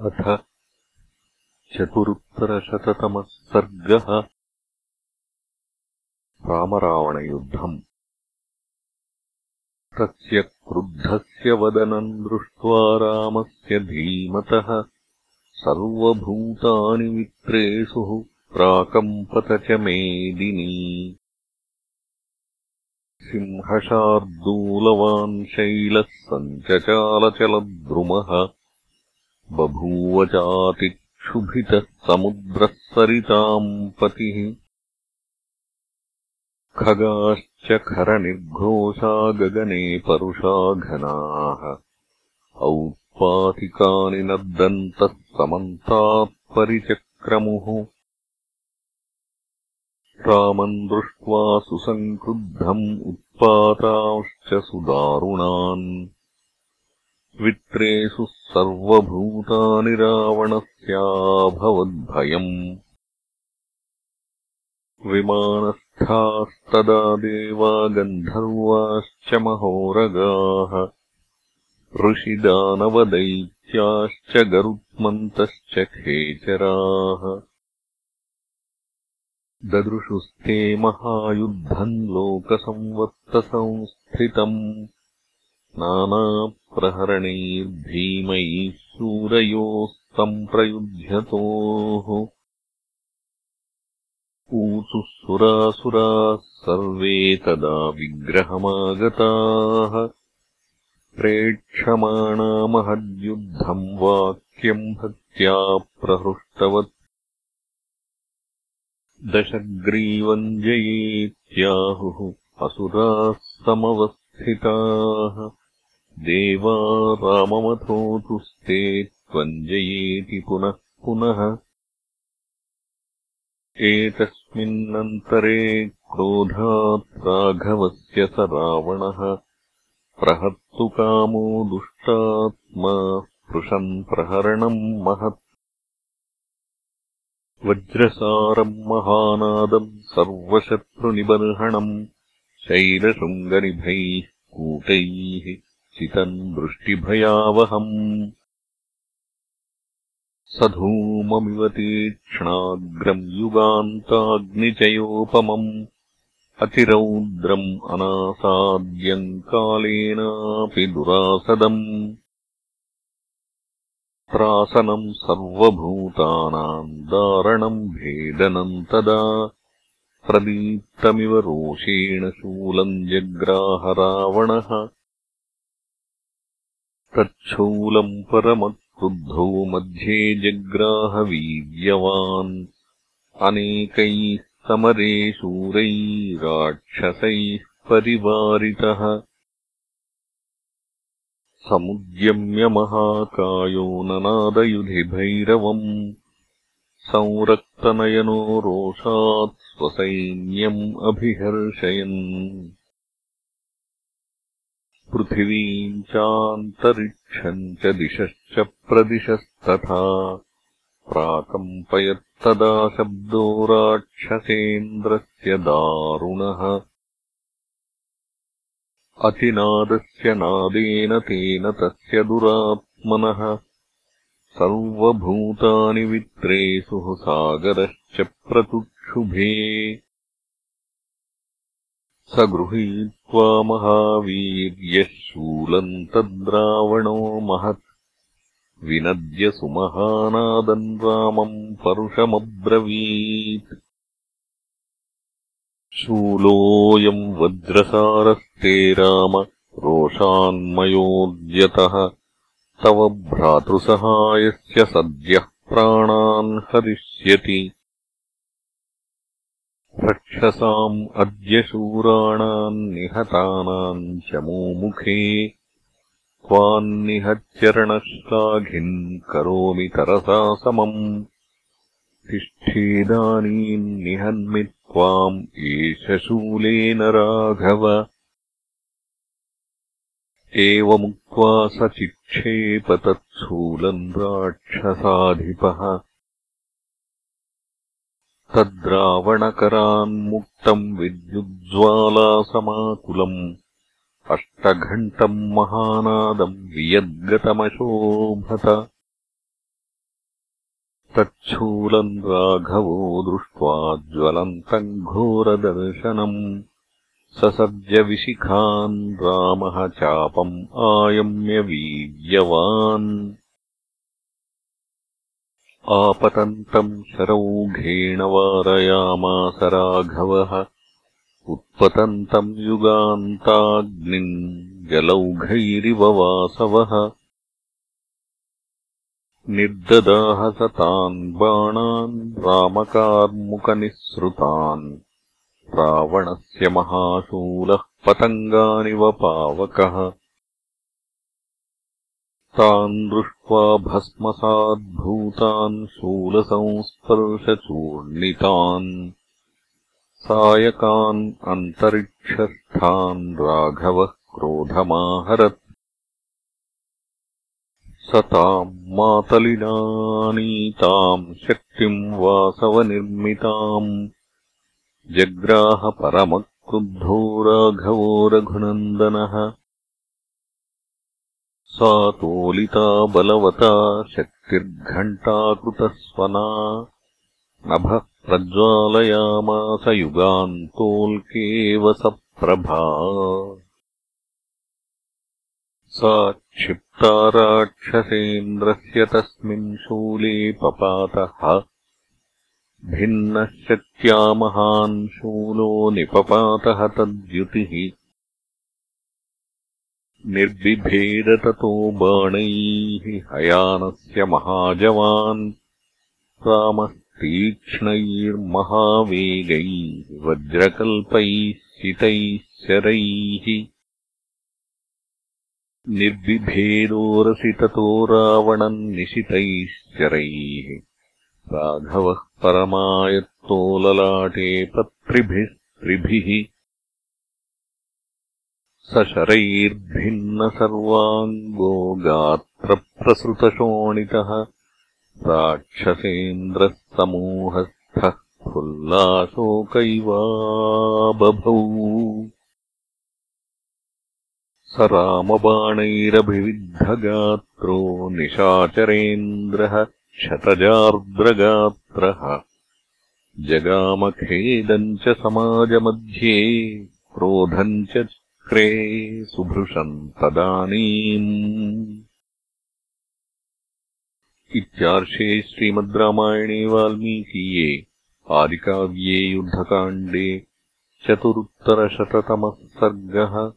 अथ चतुरुत्तरशततमः सर्गः रामरावणयुद्धम्। तस्य क्रुद्धस्य वदनम् दृष्ट्वा रामस्य धीमतः सर्वभूतानि मित्रेषुः प्राकम्पत च मेदिनी। सिंहशार्दूलवान् शैलः सञ्चचालचलद्रुमः बभूव चातिक्षुभितः समुद्रः सरिताम् पतिः। खगाश्च खरनिर्घोषा गगने परुषा घनाः। औत्पातिकानि नर्दन्तः समन्तात्परिचक्रमुः रामम् दृष्ट्वा सुसङ्क्रुद्धम् उत्पातांश्च सुदारुणान् वित्रेषु सर्वभूतानि रावणस्याभवद्भयम्। विमानस्थास्तदा देवा गन्धर्वाश्च महोरगाः। ऋषिदानवदैत्याश्च गरुत्मन्तश्च खेचराः। ददृशुस्ते महायुद्धम् लोकसंवत्तसंस्थितम् नानाप्रहरणैर्भीमैः शूरयोः सम्प्रयुध्यतोः ऊचुः सुरासुराः सर्वे तदा विग्रहमागताः। प्रेक्षमाणा महद्युद्धम् वाक्यम् भक्त्या प्रहृष्टवत्। दशग्रीवम् जयेत्याहुः असुराः समवस्थिताः देवा राममथोतुस्ते त्वञ्जयेति पुनः पुनः। एतस्मिन्नन्तरे क्रोधात् राघवस्य स रावणः। प्रहर्तुकामो दुष्टात्मा स्पृशन् प्रहरणम् महत्। वज्रसारम् महानादम् सर्वशत्रुनिबर्हणम् शैलशृङ्गनिभैः कूटैः चितम् दृष्टिभयावहम्। सधूममिव तीक्ष्णाग्रम् युगान्ताग्निचयोपमम्। अतिरौद्रम् अनासाद्यम् कालेनापि दुरासदम्। त्रासनम् सर्वभूतानाम् दारणम् भेदनम् तदा। प्रदीप्तमिव रोषेण शूलम् जग्राह रावणः तच्छूलम् परमक्रुद्धौ मध्ये जग्राहवीर्यवान्। अनेकैः समरे राक्षसैः परिवारितः समुद्यम्यमहाकायो ननादयुधिभैरवम्। संरक्तनयनो रोषात् स्वसैन्यम् अभिहर्षयन् पृथिवीम् चान्तरिक्षम् च दिशश्च प्रदिशस्तथा प्राकम्पयत्तदा शब्दो राक्षसेन्द्रस्य दारुणः। अतिनादस्य नादेन तेन तस्य दुरात्मनः। सर्वभूतानि वित्रेषु सागरश्च प्रतुक्षुभे स गृहीत्वा महावीर्यः शूलम् तद्रावणो महत्। विनद्य सुमहानादम् रामम् परुषमब्रवीत्। शूलोऽयम् वज्रसारस्ते राम रोषान्मयोद्यतः तव भ्रातृसहायस्य सद्यः प्राणान् हरिष्यति रक्षसाम् अद्य शूराणाम् निहतानाम् चमूमुखे त्वान्निहच्चरणश्लाघिम् करोमि तरसा समम्। तिष्ठेदानीम् निहन्मि त्वाम् एष शूलेन राघव। एवमुक्त्वा स चिक्षेप तत्शूलम् राक्षसाधिपः तद्रावणकरान्मुक्तम् विद्युज्ज्वालासमाकुलम् अष्टघण्टम् महानादम् वियद्गतमशोभत। तच्छूलम् राघवो दृष्ट्वा ज्वलन्तम् घोरदर्शनम् ससर्जविशिखान् रामः चापम् आयम्य वीर्यवान् आपतन्तम् शरौघेण वारयामास राघवः। उत्पतन्तम् युगान्ताग्निम् जलौघैरिव वासवः। निर्ददाहसतान् बाणान् रामकार्मुकनिःसृतान्। रावणस्य महाशूलः पतङ्गानिव पावकः तान् दृष्ट्वा भस्मसाद्भूतान् शूलसंस्पर्शचूर्णितान् सायकान् अन्तरिक्षस्थान् राघवः क्रोधमाहरत्। स ताम् मातलिनानीताम् शक्तिम् वासवनिर्मिताम्। जग्राहपरमक्रुद्धो राघवो रघुनन्दनः सा तोलिता बलवता शक्तिर्घण्टाकृतस्वना नभः प्रज्वालयामास युगान्तोल्केव सप्रभा। सा क्षिप्ता राक्षसेन्द्रस्य तस्मिन् शूले पपातः। भिन्नः शक्त्या महान् शूलो निपपातः तद्युतिः निर्बिभेदततो बाणैः हयानस्य महाजवान् रामस्तीक्ष्णैर्महावेगैः वज्रकल्पैः सितैः शरैः निर्बिभेदोरसि ततो रावणम् निशितैः शरैः राघवः परमायत्तो ललाटे पत्रिभिः त्रिभिः सशरैर्भिन्न सर्वाङ्गो गात्रप्रसृतशोणितः राक्षसेन्द्रः समूहस्थः फुल्लाशोकैवाबभौ। स रामबाणैरभिविद्धगात्रो निशाचरेन्द्रः क्षतजार्द्रगात्रः जगामखेदम् च समाजमध्ये क्रोधम् च सुभृशम् तदानीम्। इत्यार्षे श्रीमद् रामायणे वाल्मीकीये आदिकाव्ये युद्धकाण्डे चतुरुत्तरशततमः सर्गः